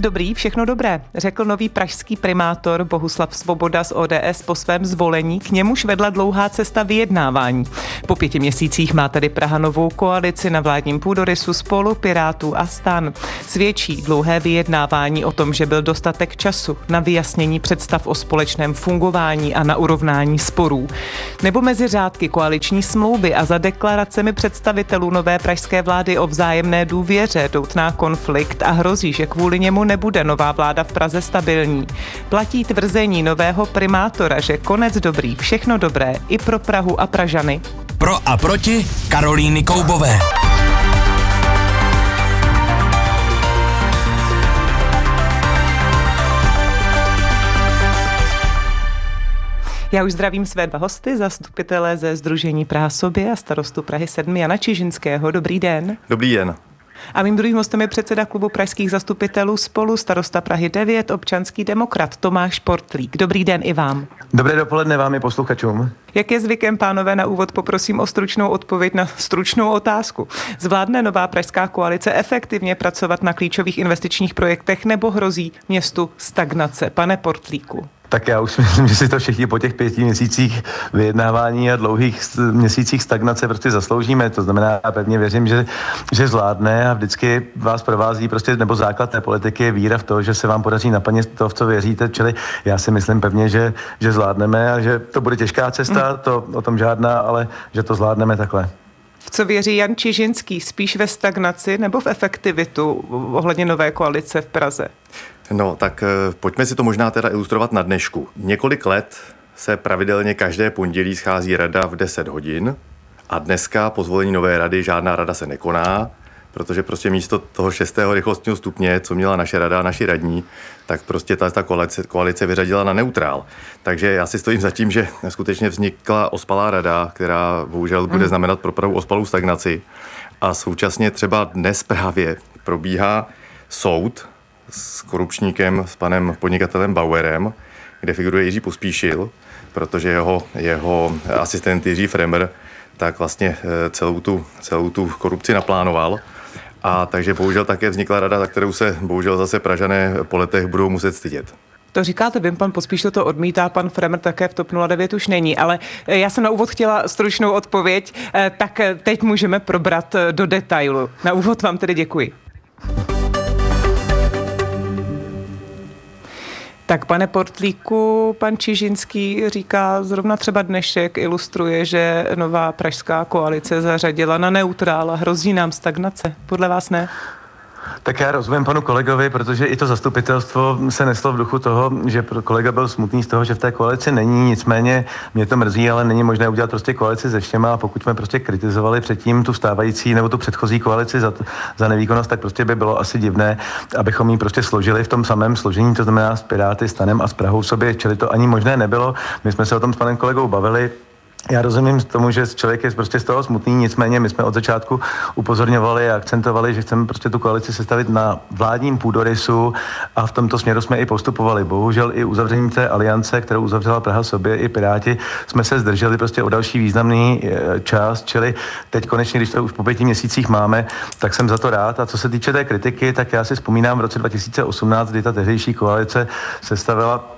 Dobrý, všechno dobré, řekl nový pražský primátor Bohuslav Svoboda z ODS po svém zvolení. K němuž vedla dlouhá cesta vyjednávání. Po pěti měsících má tedy Praha novou koalici na vládním půdorysu spolu Pirátů a stan. Svědčí dlouhé vyjednávání o tom, že byl dostatek času na vyjasnění představ o společném fungování a na urovnání sporů. Nebo mezi řádky koaliční smlouvy a za deklaracemi představitelů nové pražské vlády o vzájemné důvěře doutná konflikt a hrozí, že kvůli němu nebude nová vláda v Praze stabilní. Platí tvrzení nového primátora, že konec dobrý, všechno dobré i pro Prahu a Pražany. Pro a proti Karolíny Koubové. Já už zdravím své dva hosty, zastupitele ze Združení Praha sobě a starostu Prahy 7 Jana Čižinského. Dobrý den. Dobrý den. A mým druhým hostem je předseda klubu pražských zastupitelů spolu starosta Prahy 9, občanský demokrat Tomáš Portlík. Dobrý den i vám. Dobré dopoledne vám i posluchačům. Jak je zvykem, pánové, na úvod poprosím o stručnou odpověď na stručnou otázku. Zvládne nová pražská koalice efektivně pracovat na klíčových investičních projektech nebo hrozí městu stagnace? Pane Portlíku. Tak já už myslím, že si to všichni po těch pěti měsících vyjednávání a dlouhých měsících stagnace prostě zasloužíme. To znamená, já pevně věřím, že, že zvládne a vždycky vás provází prostě, nebo základ té politiky je víra v to, že se vám podaří naplnit to, v co věříte. Čili já si myslím pevně, že, že zvládneme a že to bude těžká cesta, mm. to o tom žádná, ale že to zvládneme takhle. V co věří Jan Čižinský? Spíš ve stagnaci nebo v efektivitu ohledně nové koalice v Praze? No, tak eh, pojďme si to možná teda ilustrovat na dnešku. Několik let se pravidelně každé pondělí schází rada v 10 hodin a dneska po zvolení nové rady žádná rada se nekoná, protože prostě místo toho šestého rychlostního stupně, co měla naše rada, naši radní, tak prostě ta, ta koalice, koalice vyřadila na neutrál. Takže já si stojím za tím, že skutečně vznikla ospalá rada, která bohužel bude mhm. znamenat pro Prahu ospalou stagnaci. A současně třeba dnes právě probíhá soud s korupčníkem, s panem podnikatelem Bauerem, kde figuruje Jiří Pospíšil, protože jeho, jeho asistent Jiří Fremer tak vlastně eh, celou tu, celou tu korupci naplánoval. A takže bohužel také vznikla rada, za kterou se bohužel zase Pražané po letech budou muset stydět. To říkáte, vím, pan Pospíšil to odmítá, pan Fremer také v TOP 09 už není, ale eh, já jsem na úvod chtěla stručnou odpověď, eh, tak teď můžeme probrat do detailu. Na úvod vám tedy děkuji. Tak pane Portlíku, pan Čižinský říká, zrovna třeba dnešek ilustruje, že nová pražská koalice zařadila na neutrála. Hrozí nám stagnace. Podle vás ne? Tak já rozumím panu kolegovi, protože i to zastupitelstvo se neslo v duchu toho, že kolega byl smutný z toho, že v té koalici není, nicméně mě to mrzí, ale není možné udělat prostě koalici se všema. A pokud jsme prostě kritizovali předtím tu stávající nebo tu předchozí koalici za, za nevýkonnost, tak prostě by bylo asi divné, abychom ji prostě složili v tom samém složení, to znamená s Piráty, Stanem a s Prahou sobě, čili to ani možné nebylo. My jsme se o tom s panem kolegou bavili, já rozumím tomu, že člověk je prostě z toho smutný, nicméně my jsme od začátku upozorňovali a akcentovali, že chceme prostě tu koalici sestavit na vládním půdorysu a v tomto směru jsme i postupovali. Bohužel i uzavření té aliance, kterou uzavřela Praha sobě i Piráti, jsme se zdrželi prostě o další významný e, čas, čili teď konečně, když to už po pěti měsících máme, tak jsem za to rád. A co se týče té kritiky, tak já si vzpomínám v roce 2018, kdy ta tehdejší koalice sestavila Eh,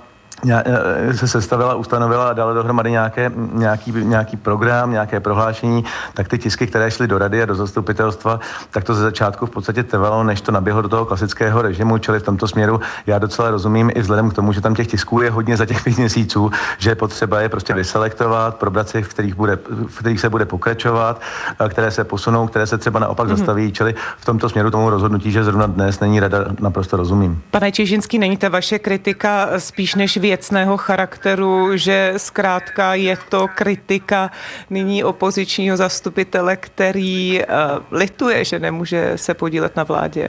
se sestavila, ustanovila a dala dohromady nějaké, nějaký, nějaký program, nějaké prohlášení, tak ty tisky, které šly do rady a do zastupitelstva, tak to ze začátku v podstatě trvalo, než to naběhlo do toho klasického režimu, čili v tomto směru já docela rozumím i vzhledem k tomu, že tam těch tisků je hodně za těch pět měsíců, že je potřeba je prostě vyselektovat, probrat si, v kterých, bude, v kterých se bude pokračovat, které se posunou, které se třeba naopak mm-hmm. zastaví, čili v tomto směru tomu rozhodnutí, že zrovna dnes není rada, naprosto rozumím. Pane Čižinský, není ta vaše kritika spíš než vy věcného charakteru, že zkrátka je to kritika nyní opozičního zastupitele, který uh, lituje, že nemůže se podílet na vládě?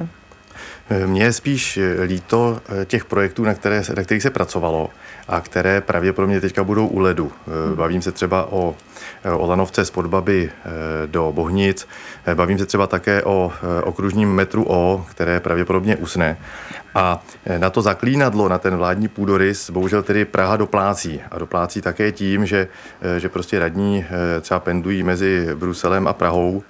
Mně je spíš líto eh, těch projektů, na, které, na kterých se pracovalo a které pravděpodobně teďka budou u ledu. Eh, bavím se třeba o, o lanovce z Podbaby do Bohnic, bavím se třeba také o okružním metru O, které pravděpodobně usne. A na to zaklínadlo, na ten vládní půdorys, bohužel tedy Praha doplácí. A doplácí také tím, že, že prostě radní třeba pendují mezi Bruselem a Prahou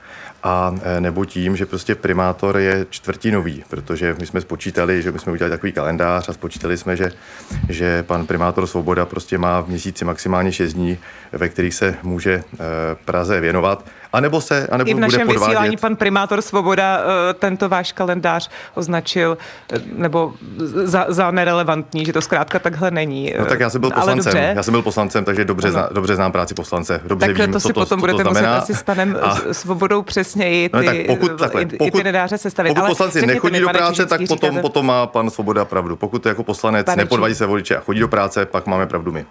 a nebo tím, že prostě primátor je čtvrtinový, protože my jsme spočítali, že my jsme udělali takový kalendář a spočítali jsme, že, že pan primátor Svoboda prostě má v měsíci maximálně 6 dní, ve kterých se může eh, Praze věnovat. A nebo se, a nebo I v našem bude podvádět. vysílání pan primátor Svoboda eh, tento váš kalendář označil eh, nebo za, za nerelevantní, že to zkrátka takhle není. No tak já jsem byl Ale poslancem, já jsem byl poslancem, takže dobře, Ano. zna, dobře znám práci poslance, dobře Tak vím, to co si to, potom co budete to muset asi s panem A-. Svobodou přesněji ty No tak pokud, takhle, pokud, itineráře sestavit. pokud Ale poslanci nechodí do práce, tak potom, potom má pan Svoboda pravdu. Pokud jako poslanec Či- se voliče a chodí do práce, pak máme pravdu my.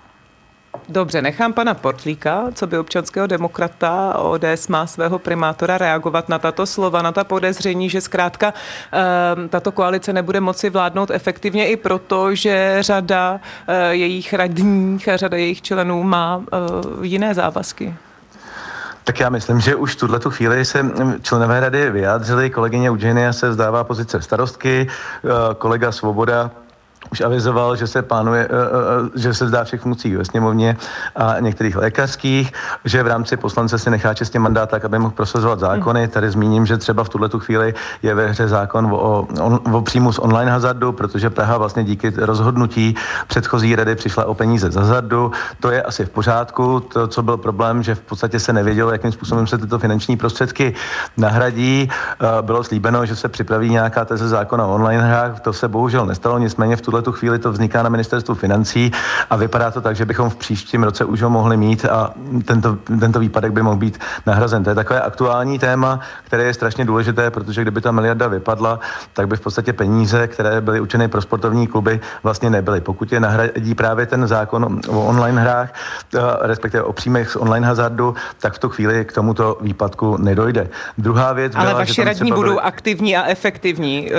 Dobře, nechám pana Portlíka, co by občanského demokrata ODS má svého primátora reagovat na tato slova, na ta podezření, že zkrátka eh, tato koalice nebude moci vládnout efektivně i proto, že řada eh, jejich radních a řada jejich členů má eh, jiné závazky. Tak já myslím, že už tuhle chvíli se mm, členové rady vyjádřili. Kolegyně Eugenia se vzdává pozice starostky, eh, kolega Svoboda už avizoval, že se plánuje, eh, eh, že se vzdá všech funkcí ve sněmovně a některých lékařských, že v rámci poslance si nechá čistě mandát tak, aby mohl prosazovat zákony. Tady zmíním, že třeba v tuhle chvíli je ve hře zákon o, o, o příjmu z online hazardu, protože Praha vlastně díky rozhodnutí předchozí rady přišla o peníze z hazardu. To je asi v pořádku. To, co byl problém, že v podstatě se nevědělo, jakým způsobem se tyto finanční prostředky nahradí. Eh, Bylo slíbeno, že se připraví nějaká teze zákona o online hrách. To se bohužel nestalo, nicméně v tuhle chvíli to vzniká na ministerstvu financí a vypadá to tak, že bychom v příštím roce už ho mohli mít a tento, tento výpadek by mohl být nahrazen. To je takové aktuální téma, které je strašně důležité, protože kdyby ta miliarda vypadla, tak by v podstatě peníze, které byly určeny pro sportovní kluby, vlastně nebyly. Pokud je nahradí právě ten zákon o online hrách, eh, respektive o příjmech z online hazardu, tak v tu chvíli k tomuto výpadku nedojde. Druhá věc Ale byla, že vaši radní budou byly- aktivní a efektivní,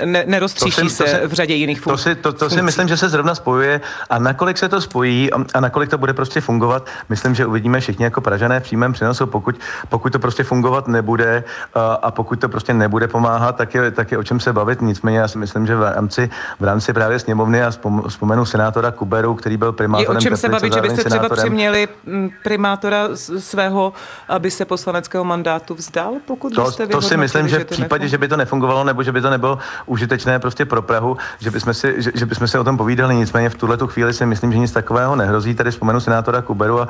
eh, ne, neroztříší To se to si- v řadě jiných To funkcí. Si, to, to si myslím, že se zrovna spojuje. A nakolik se to spojí a, a nakolik to bude prostě fungovat, myslím, že uvidíme všichni jako Pražané v přímém přenosu, pokud, pokud to prostě fungovat nebude a, a pokud to prostě nebude pomáhat, tak je, tak je o čem se bavit. Nicméně já si myslím, že v rámci, v rámci právě sněmovny a vzpom, vzpomenu senátora Kuberu, který byl Je primátorem o čem se bavit, že byste třeba přiměli mm, primátora svého, aby se poslaneckého mandátu vzdal, pokud To, byste to si myslím, že v případě, že by to nefungovalo nebo že by to nebylo užitečné prostě pro Prahu, že bychom si, že, že bychom si o tom povídali. Nicméně v tuhle tu chvíli si myslím, že nic takového nehrozí. Tady vzpomenu senátora Kuberu a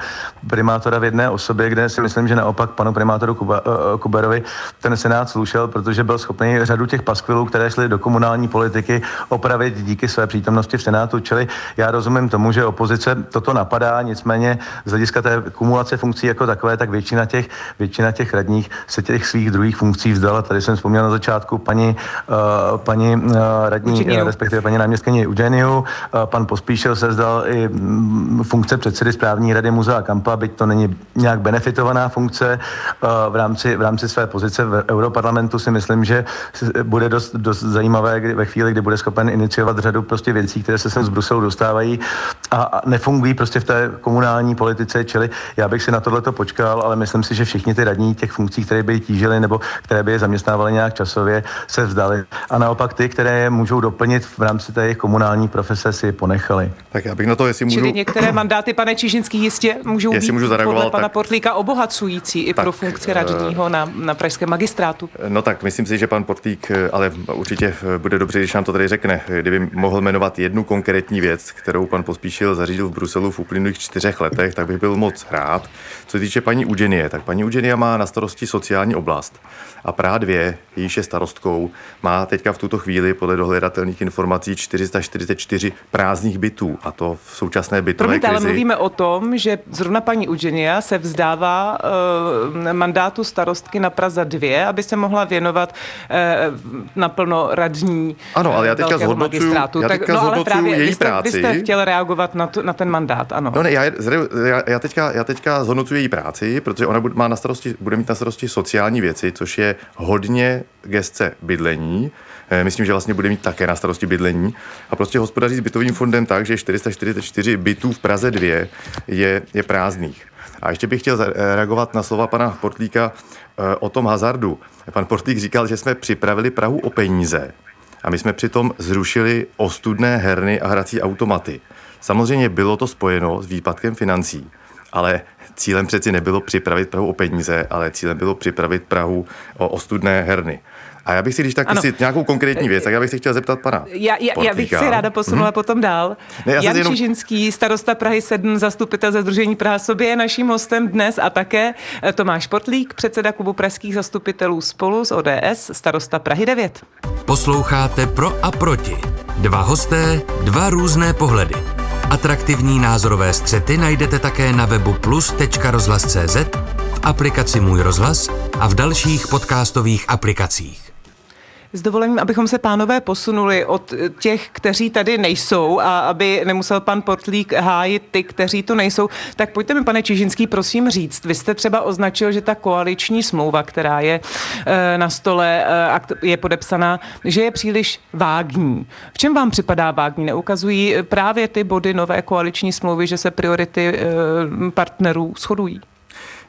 primátora v jedné osobě, kde si myslím, že naopak panu primátoru Kuba, uh, Kuberovi ten senát slušel, protože byl schopný řadu těch paskvilů, které šly do komunální politiky, opravit díky své přítomnosti v senátu. Čili já rozumím tomu, že opozice toto napadá, nicméně z hlediska té kumulace funkcí jako takové, tak většina těch, většina těch radních se těch svých druhých funkcí vzdala. Tady jsem vzpomněl na začátku paní, uh, paní uh, radní, uh, respektive paní náměstkyni Eugeniu. Uh, pan Pospíšil se vzdal i mm, funkce předsedy správní rady Muzea Kampa, byť to není nějak benefitovaná funkce. Uh, v, rámci, v rámci své pozice v Europarlamentu si myslím, že bude dost, dost zajímavé kdy, ve chvíli, kdy bude schopen iniciovat řadu prostě věcí, které se sem z Bruselu dostávají a, a nefungují prostě v té komunální politice, čili já bych si na tohleto počkal, ale myslím si, že všichni ty radní těch funkcí, které by tížily nebo které by je zaměstnávaly nějak časově, se vzdali. A naopak ty, které je můžou doplnit v rámci té jejich komunální profese, si ponechali. Tak já bych na to, jestli můžu... Čili některé mandáty, pane Čižinský, jistě můžou Jestli být můžu zareagovat, podle pana tak- Portlíka obohacující i Tak, pro funkci eh, radního na, na pražském magistrátu. No tak, myslím si, že pan Portlík, eh, ale určitě eh, bude dobře, když nám to tady řekne. Kdyby mohl jmenovat jednu konkrétní věc, kterou pan Pospíšil zařídil v Bruselu v uplynulých čtyřech letech, tak bych byl moc rád. Co se týče paní Udženie, tak paní Udženia má na starosti sociální oblast. A Praha 2, jejíž je starostkou, má teďka v tuto chvíli podle dohledatelných informací 444 prázdných bytů. A to v současné bytové Promiňte, ale krizi. mluvíme o tom, že zrovna paní Eugenia se vzdává uh, mandátu starostky na Praze 2, aby se mohla věnovat uh, naplno radní Ano, ale já eh, teďka zhodnocuju- já tak, teďka no, ale zhodnocuju právě její vy jste, práci. Vy jste chtěl reagovat na, tu, na ten mandát, ano. No ne, já, já, já, teďka, já teďka zhodnocuji její práci, protože ona bude, má na starosti, bude mít na starosti sociální věci, což je hodně gestce bydlení. Eh, Myslím, že vlastně bude mít také na starosti bydlení. A prostě hospodaří s bytovým fondem tak, že 444 bytů v Praze 2 je, je prázdných. A ještě bych chtěl reagovat na slova pana Portlíka eh, o tom hazardu. Pan Portlík říkal, že jsme připravili Prahu o peníze. A my jsme přitom zrušili ostudné herny a hrací automaty. Samozřejmě bylo to spojeno s výpadkem financí, ale cílem přeci nebylo připravit Prahu o peníze, ale cílem bylo připravit Prahu o ostudné herny. A já bych si, když tak si nějakou konkrétní věc, tak já bych si chtěl zeptat pana. Já, já, já bych si ráda posunula hmm. potom dál. Ne, Jan jenom... Čižinský, starosta Prahy 7, zastupitel ze Združení Praha sobě je naším hostem dnes a také eh, Tomáš Portlík, předseda klubu pražských zastupitelů spolu z ODS, starosta Prahy 9. Posloucháte Pro a proti. Dva hosté, dva různé pohledy. Atraktivní názorové střety najdete také na webu plus.rozhlas.cz, v aplikaci Můj rozhlas a v dalších podcastových aplikacích. S dovolením, abychom se pánové posunuli od těch, kteří tady nejsou a aby nemusel pan Portlík hájit ty, kteří tu nejsou, tak pojďte mi, pane Čižinský, prosím říct. Vy jste třeba označil, že ta koaliční smlouva, která je eh, na stole a eh, je podepsaná, že je příliš vágní. V čem vám připadá vágní? Neukazují právě ty body nové koaliční smlouvy, že se priority eh, partnerů shodují?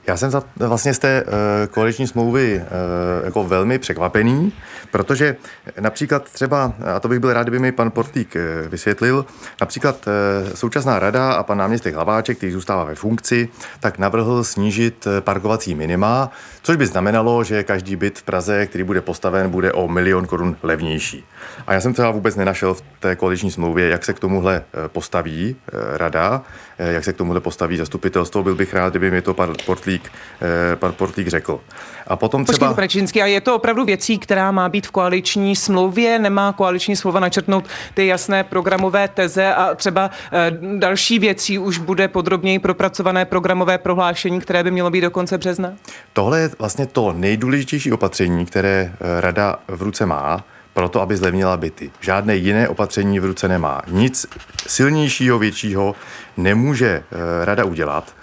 Já jsem za, vlastně z té uh, koaliční smlouvy uh, jako velmi překvapený, protože například třeba, a to bych byl rád, kdyby mi pan Portík uh, vysvětlil, například uh, současná rada a pan náměstek Hlaváček, který zůstává ve funkci, tak navrhl snížit parkovací minima, což by znamenalo, že každý byt v Praze, který bude postaven, bude o milion korun levnější. A já jsem třeba vůbec nenašel v té koaliční smlouvě, jak se k tomuhle postaví rada, jak se k tomuhle postaví zastupitelstvo. Byl bych rád, kdyby mi to pan Portlík eh, pan Portlík řekl. A potom třeba... Čínský, a je to opravdu věcí, která má být v koaliční smlouvě? Nemá koaliční smlouva načrtnout ty jasné programové teze a třeba eh, další věcí už bude podrobněji propracované programové prohlášení, které by mělo být do konce března? Tohle je vlastně to nejdůležitější opatření, které eh, rada v ruce má proto, aby zlevnila byty. Žádné jiné opatření v ruce nemá. Nic silnějšího, většího nemůže rada udělat.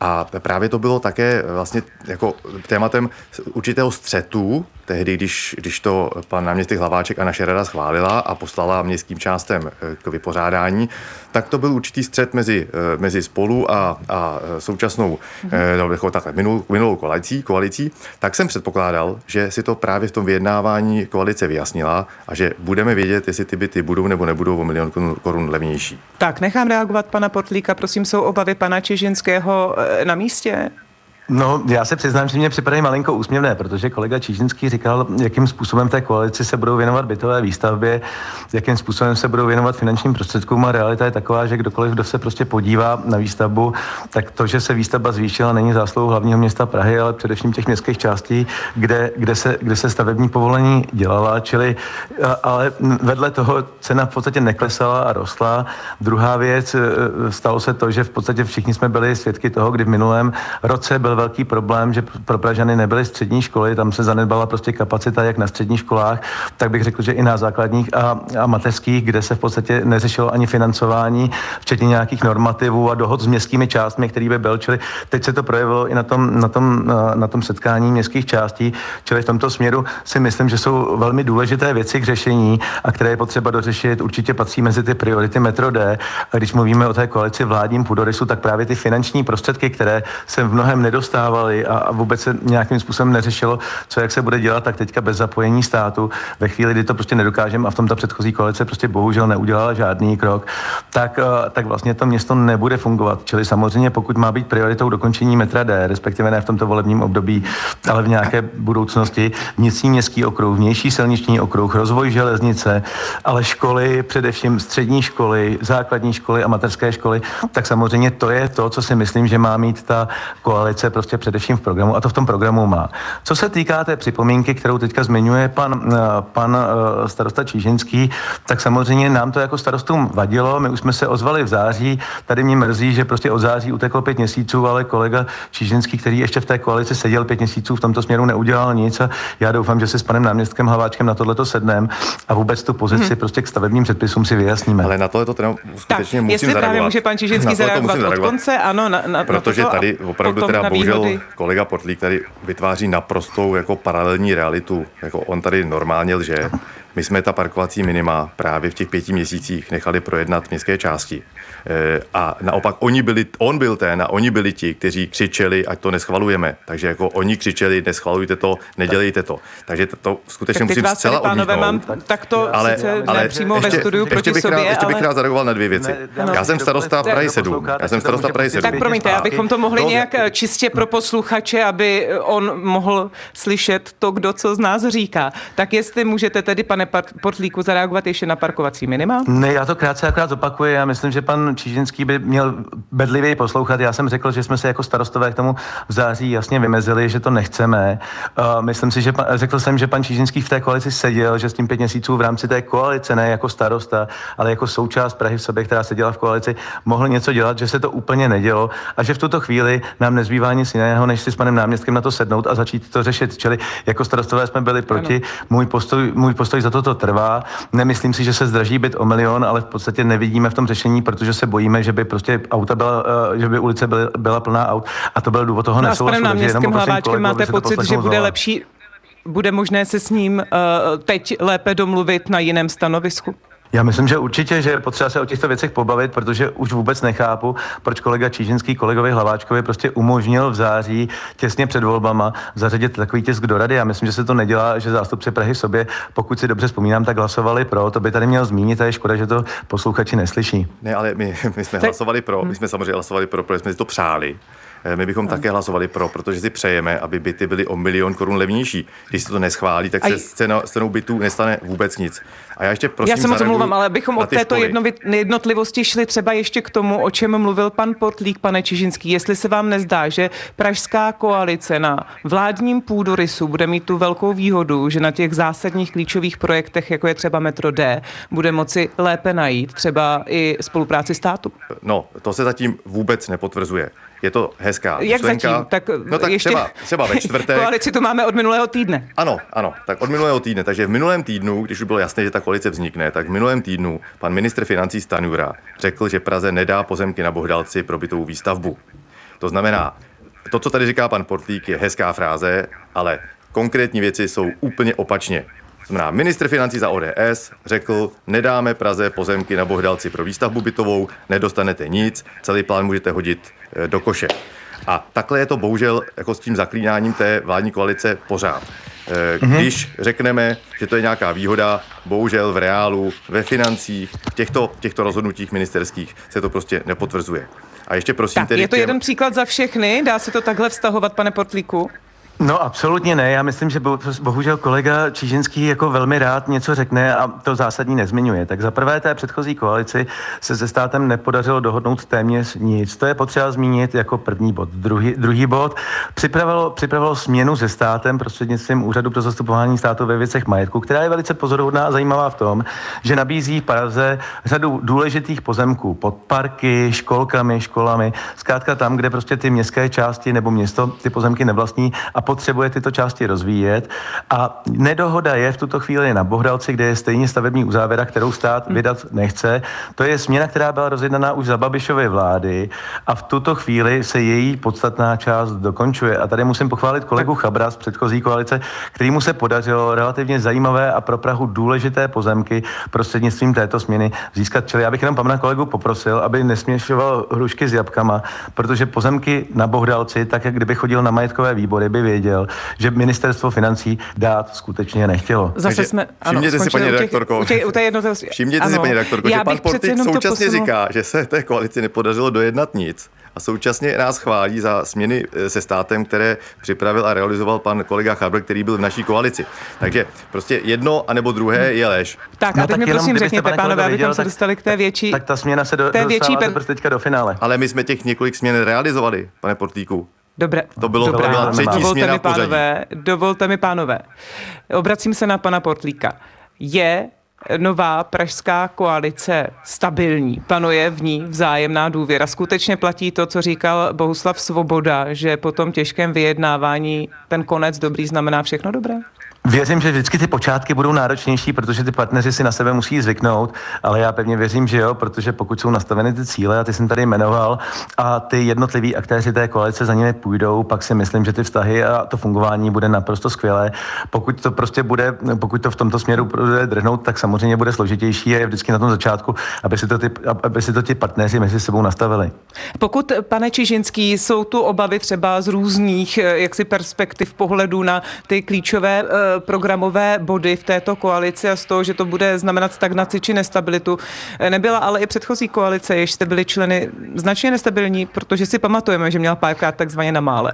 A právě to bylo také vlastně jako tématem určitého střetu tehdy, když, když to pan náměstek Hlaváček a naše rada schválila a poslala městským částem eh, k vypořádání, tak to byl určitý střet mezi, eh, mezi spolu a, a současnou, mm-hmm. jako takhle, minulou, minulou koalicí, koalicí, tak jsem předpokládal, že si to právě v tom vyjednávání koalice vyjasnila a že budeme vědět, jestli ty byty budou nebo nebudou o milion korun levnější. Tak, nechám reagovat pana Portlíka. Prosím, jsou obavy pana Čižinského na místě? No, já se přiznám, že mě připadají malinko úsměvné, protože kolega Čížinský říkal, jakým způsobem té koalici se budou věnovat bytové výstavbě, jakým způsobem se budou věnovat finančním prostředkům a realita je taková, že kdokoliv, kdo se prostě podívá na výstavbu, tak to, že se výstavba zvýšila, není zásluhou hlavního města Prahy, ale především těch městských částí, kde, kde, se, kde se stavební povolení dělala, čili ale vedle toho cena v podstatě neklesala a rostla. Druhá věc, e, stalo se to, že v podstatě všichni jsme byli svědky toho, kdy v minulém roce byl velký problém, že pro Pražany nebyly střední školy, tam se zanedbala prostě kapacita jak na středních školách, tak bych řekl, že i na základních a, a mateřských, kde se v podstatě neřešilo ani financování, včetně nějakých normativů a dohod s městskými částmi, který by byl. Čili teď se to projevilo i na tom, na tom, na, tom setkání městských částí. Čili v tomto směru si myslím, že jsou velmi důležité věci k řešení a které je potřeba dořešit. Určitě patří mezi ty priority Metro D. A když mluvíme o té koalici vládním půdorysu, tak právě ty finanční prostředky, které se v mnohem nedostaly nedostávali a, a vůbec se nějakým způsobem neřešilo, co jak se bude dělat, tak teďka bez zapojení státu, ve chvíli, kdy to prostě nedokážeme a v tom ta předchozí koalice prostě bohužel neudělala žádný krok, tak, eh, tak vlastně to město nebude fungovat. Čili samozřejmě, pokud má být prioritou dokončení metra D, respektive ne v tomto volebním období, ale v nějaké budoucnosti, vnitřní městský okruh, vnější silniční okruh, rozvoj železnice, ale školy, především střední školy, základní školy a mateřské školy, tak samozřejmě to je to, co si myslím, že má mít ta koalice prostě především v programu a to v tom programu má. Co se týká té připomínky, kterou teďka zmiňuje pan, eh, pan eh, starosta Čížinský, tak samozřejmě nám to jako starostům vadilo. My už jsme se ozvali v září. Tady mě mrzí, že prostě od září uteklo pět měsíců, ale kolega Čížinský, který ještě v té koalici seděl pět měsíců, v tomto směru neudělal nic a já doufám, že si s panem náměstkem Hlaváčkem na tohleto sednem a vůbec tu pozici hmm. prostě k stavebním předpisům si vyjasníme. Ale na to je to teda skutečně tak, musím jestli zareagovat. právě může pan Čižinský zareagovat od konce, ano, na, na, protože na toto tady opravdu teda bohužel kolega Portlík tady vytváří naprostou jako paralelní realitu. Jako on tady normálně lže. My jsme ta parkovací minima právě v těch pěti měsících nechali projednat městské části. Eh, a naopak oni byli, on byl ten a oni byli ti, kteří křičeli, ať to neschvalujeme. Takže jako oni křičeli, neschvalujte to, nedělejte to. Takže to, to skutečně tak musím vás zcela pánové, mám takto ale, sice ale přímo ve studiu proti bych sobě, rád, ještě bych ale... rád zareagoval na dvě věci. Ne, já jsem starosta Prahy 7. Já jsem starosta Prahy 7. Tak promiňte, abychom to mohli nějak eh, čistě pro posluchače, aby on mohl slyšet to, kdo co z nás říká. Tak jestli můžete tedy, pane Portlíku, zareagovat ještě na parkovací minima? Ne, já to krátce akorát opakuji. Já myslím, že pan Čížinský by měl bedlivě poslouchat. Já jsem řekl, že jsme se jako starostové k tomu v září jasně vymezili, že to nechceme. Uh, myslím si, že pan, řekl jsem, že pan Čížinský v té koalici seděl, že s tím pět měsíců v rámci té koalice, ne jako starosta, ale jako součást Prahy v sobě, která seděla v koalici, mohl něco dělat, že se to úplně nedělo a že v tuto chvíli nám nezbývá nic jiného, než si s panem náměstkem na to sednout a začít to řešit. Čili jako starostové jsme byli proti. Můj postoj, můj postoj za toto trvá. Nemyslím si, že se zdraží byt o milion, ale v podstatě nevidíme v tom řešení, protože se bojíme, že by prostě auta byla, uh, že by ulice byla, byla plná aut a to byl důvod toho no nesouhlasu. S panem náměstkem Hlaváčkem máte pocit, že bude lepší, bude možné se s ním uh, teď lépe domluvit na jiném stanovisku? Já myslím, že určitě, že je potřeba se o těchto věcech pobavit, protože už vůbec nechápu, proč kolega Čížinský kolegovi Hlaváčkovi prostě umožnil v září těsně před volbama zařadit takový tisk do rady. Já myslím, že se to nedělá, že zástupci Prahy sobě, pokud si dobře vzpomínám, tak hlasovali pro. To by tady měl zmínit a je škoda, že to posluchači neslyší. Ne, ale my, my jsme hlasovali pro, my jsme samozřejmě hlasovali pro, protože jsme si to přáli. Eh, my bychom také hlasovali pro, protože si přejeme, aby byty byly o milion korun levnější. Když se to neschválí, tak se s cenou bytů nestane vůbec nic. A já ještě prosím, Já se moc omlouvám, ale bychom od této jednotlivosti šli třeba ještě k tomu, o čem mluvil pan Portlík, pane Čižinský. Jestli se vám nezdá, že pražská koalice na vládním půdorysu bude mít tu velkou výhodu, že na těch zásadních klíčových projektech, jako je třeba Metro D, bude moci lépe najít třeba i spolupráci státu? No, to se zatím vůbec nepotvrzuje. Je to hezká Jak myšlenka. zatím? Tak no tak ještě... třeba, třeba ve čtvrtek. Koalici tu máme od minulého týdne. Ano, ano, tak od minulého týdne. Takže v minulém týdnu, když už bylo jasné, že ta koalice vznikne, tak v minulém týdnu pan ministr financí Stanjura řekl, že Praze nedá pozemky na Bohdalci pro bytovou výstavbu. To znamená, to, co tady říká pan Portlík, je hezká fráze, ale konkrétní věci jsou úplně opačně. Znamená, ministr financí za ODS řekl, nedáme Praze pozemky na Bohdalci pro výstavbu bytovou, nedostanete nic, celý plán můžete hodit eh, do koše. A takhle je to bohužel jako s tím zaklínáním té vládní koalice pořád. Eh, mhm. Když řekneme, že to je nějaká výhoda, bohužel v reálu, ve financích, v těchto, v těchto rozhodnutích ministerských se to prostě nepotvrzuje. A ještě prosím tak, tedy... Je to těm... jeden příklad za všechny? Dá se to takhle vztahovat, pane Portlíku? No absolutně ne. Já myslím, že bohužel kolega Čížinský jako velmi rád něco řekne a to zásadní nezmiňuje. Tak za prvé té předchozí koalici se se státem nepodařilo dohodnout téměř nic. To je potřeba zmínit jako první bod. Druhý, druhý bod připravilo, připravilo směnu se státem prostřednictvím Úřadu pro zastupování státu ve věcech majetku, která je velice pozoruhodná a zajímavá v tom, že nabízí v Praze řadu důležitých pozemků pod parky, školkami, školami, zkrátka tam, kde prostě ty městské části nebo město ty pozemky nevlastní a potřebuje tyto části rozvíjet. A nedohoda je v tuto chvíli na Bohdalci, kde je stejně stavební uzávera, kterou stát hmm. vydat nechce. To je směna, která byla rozjednaná už za Babišovy vlády a v tuto chvíli se její podstatná část dokončuje. A tady musím pochválit kolegu Chabra z předchozí koalice, kterýmu se podařilo relativně zajímavé a pro Prahu důležité pozemky prostřednictvím této směny získat. Čili já bych jenom pana kolegu poprosil, aby nesměšoval hrušky s jabkama, protože pozemky na Bohdalci, tak jak kdyby chodil na majetkové výbory, by věděl, že ministerstvo financí dát skutečně nechtělo. Zase Takže jsme, ano, všimněte si, paní redaktorko, u těch, u těch všimněte si, paní redaktorko, že pan Portik současně říká, že se té koalici nepodařilo dojednat nic a současně nás chválí za směny eh, se státem, které připravil a realizoval pan kolega Chabr, který byl v naší koalici. Takže prostě jedno anebo druhé je lež. Tak a no, teď mi prosím řekněte, pánové, abychom se dostali k té větší... Tak ta směna se do, té větší per... teďka do finále. Ale my jsme těch několik směn realizovali, pane Portíku. Dobré. To bylo Dobré. byla třetí dovolte mi, pánové, dovolte mi, pánové. Obracím se na pana Portlíka. Je nová pražská koalice stabilní, panuje v ní vzájemná důvěra. Skutečně platí to, co říkal Bohuslav Svoboda, že po tom těžkém vyjednávání ten konec dobrý znamená všechno dobré? Věřím, že vždycky ty počátky budou náročnější, protože ty partneři si na sebe musí zvyknout, ale já pevně věřím, že jo, protože pokud jsou nastaveny ty cíle, a ty jsem tady jmenoval, a ty jednotliví aktéři té koalice za nimi půjdou, pak si myslím, že ty vztahy a to fungování bude naprosto skvělé. Pokud to prostě bude, pokud to v tomto směru bude drhnout, tak samozřejmě bude složitější a je vždycky na tom začátku, aby si to ty, aby si to ti partneři mezi sebou nastavili. Pokud, pane Čižinský, jsou tu obavy třeba z různých jaksi perspektiv pohledu na ty klíčové eh, programové body v této koalici a z toho, že to bude znamenat stagnaci či nestabilitu. Nebyla ale i předchozí koalice, jež jste byli členy značně nestabilní, protože si pamatujeme, že měla párkrát takzvaně na mále.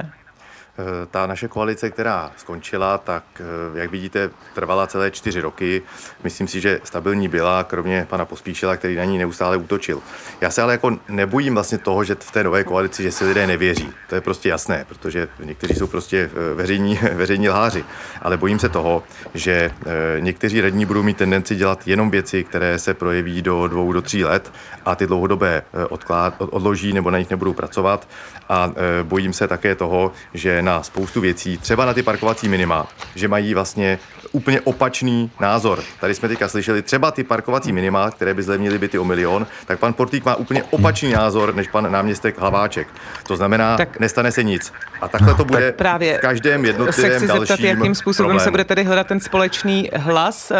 Eh, ta naše koalice, která skončila, tak eh, jak vidíte, trvala celé čtyři roky. Myslím si, že stabilní byla, kromě pana Pospíšila, který na ní neustále útočil. Já se ale jako nebojím vlastně toho, že v té nové koalici, že si lidé nevěří. To je prostě jasné, protože někteří jsou prostě eh, veřejní, veřejní lháři. Ale bojím se toho, že někteří radní budou mít tendenci dělat jenom věci, které se projeví do dvou, do tří let a ty dlouhodobé odklad, odloží nebo na nich nebudou pracovat. A bojím se také toho, že na spoustu věcí, třeba na ty parkovací minima, že mají vlastně úplně opačný názor. Tady jsme teďka slyšeli třeba ty parkovací minima, které by zlevnily byty o milion, tak pan Portík má úplně opačný názor než pan náměstek Hlaváček. To znamená, tak, nestane se nic. A takhle to bude právě v každém jednotlivém dalším zeptat, jakým způsobem problému. se bude tedy hledat ten společný hlas. Eh,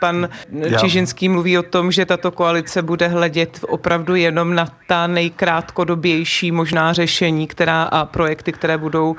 pan Já. Čižinský mluví o tom, že tato koalice bude hledět opravdu jenom na ta nejkrátkodobější možná řešení která a projekty, které budou uh,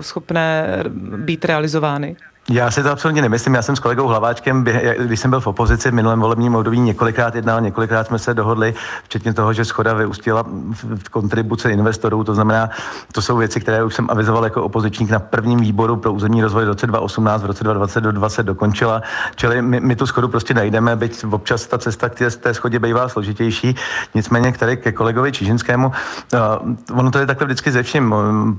schopné být realizovány. Já si to absolutně nemyslím. Já jsem s kolegou Hlaváčkem, když jsem byl v opozici v minulém volebním období, několikrát jednal, několikrát jsme se dohodli, včetně toho, že schoda vyústila v kontribuce investorů. To znamená, to jsou věci, které už jsem avizoval jako opozičník na prvním výboru pro územní rozvoj v roce 2018, v roce 2020 do 20 dokončila. Čili my, my tu schodu prostě najdeme, byť občas ta cesta k té, té schodě bývá složitější. Nicméně, který ke kolegovi Čižinskému, uh, ono to je takhle vždycky ze vším.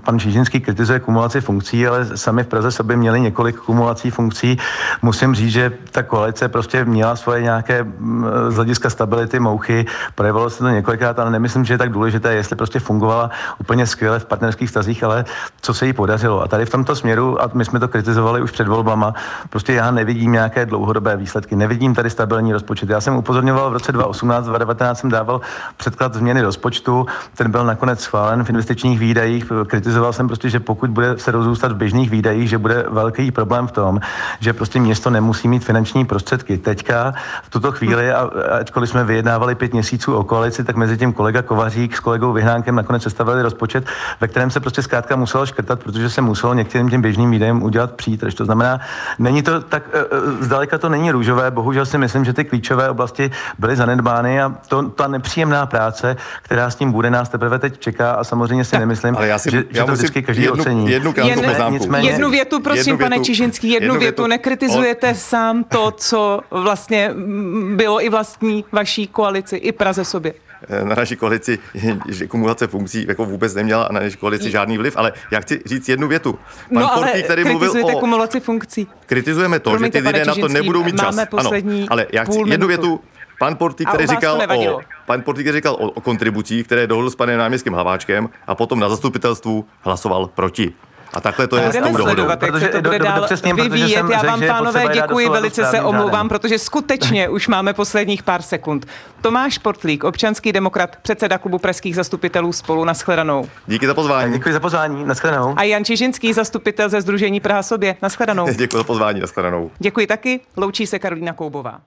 Pan Čižinský kritizuje kumulaci funkcí, ale sami v Praze sobě měli několik kumulací funkcí. Musím říct, že ta koalice prostě měla svoje nějaké mm, z hlediska stability mouchy, projevilo se to několikrát, ale nemyslím, že je tak důležité, jestli prostě fungovala úplně skvěle v partnerských stazích, ale co se jí podařilo. A tady v tomto směru, a my jsme to kritizovali už před volbama, prostě já nevidím nějaké dlouhodobé výsledky, nevidím tady stabilní rozpočet. Já jsem upozorňoval v roce 2018, 2019 jsem dával předklad změny rozpočtu, ten byl nakonec schválen v investičních výdajích. Kritizoval jsem prostě, že pokud bude se rozůstat v běžných výdajích, že bude velký problém v tom, že prostě město nemusí mít finanční prostředky. Teďka v tuto chvíli, a ačkoliv jsme vyjednávali pět měsíců o koalici, tak mezi tím kolega Kovařík s kolegou Vyhnánkem nakonec sestavili rozpočet, ve kterém se prostě zkrátka muselo škrtat, protože se muselo některým těm běžným výdajem udělat přítrž. To znamená, není to tak, e, e, zdaleka to není růžové, bohužel si myslím, že ty klíčové oblasti byly zanedbány a to, ta nepříjemná práce, která s tím bude, nás teprve teď čeká a samozřejmě si nemyslím, Ale já si, že, já že to vždycky každý jednu, ocení. Jednu, jednu, jednu větu, prosím, jednu větu, pane Čižinský Čižinský, jednu, jednu větu, nekritizujete o... sám to, co vlastně bylo i vlastní vaší koalici, i Praze sobě eh, na naší koalici, že kumulace funkcí jako vůbec neměla na naší koalici žádný vliv, ale já chci říct jednu větu. Pan no, ale tady mluvil o... kumulaci funkcí. Kritizujeme to, Promiňte, že ty lidé na to nebudou mít čas. Ano, ale já chci jednu větu. Pan Porty, který říkal o, pan Porty, který říkal o, o kontribucích, které dohodl s panem náměstkem Hlaváčkem a potom na zastupitelstvu hlasoval proti. A takhle to je s tou dohodou. Protože to bude dál vyvíjet. Já vám, pánové, děkuji, velice se omlouvám, protože skutečně už máme posledních pár sekund. Tomáš Portlík, občanský demokrat, předseda klubu pražských zastupitelů spolu. Naschledanou. Díky za pozvání. Děkuji za pozvání. Naschledanou. A Jan Čižinský, zastupitel ze Združení Praha sobě. Naschledanou. Děkuji za pozvání. Naschledanou. Děkuji taky. Loučí se Karolína Koubová.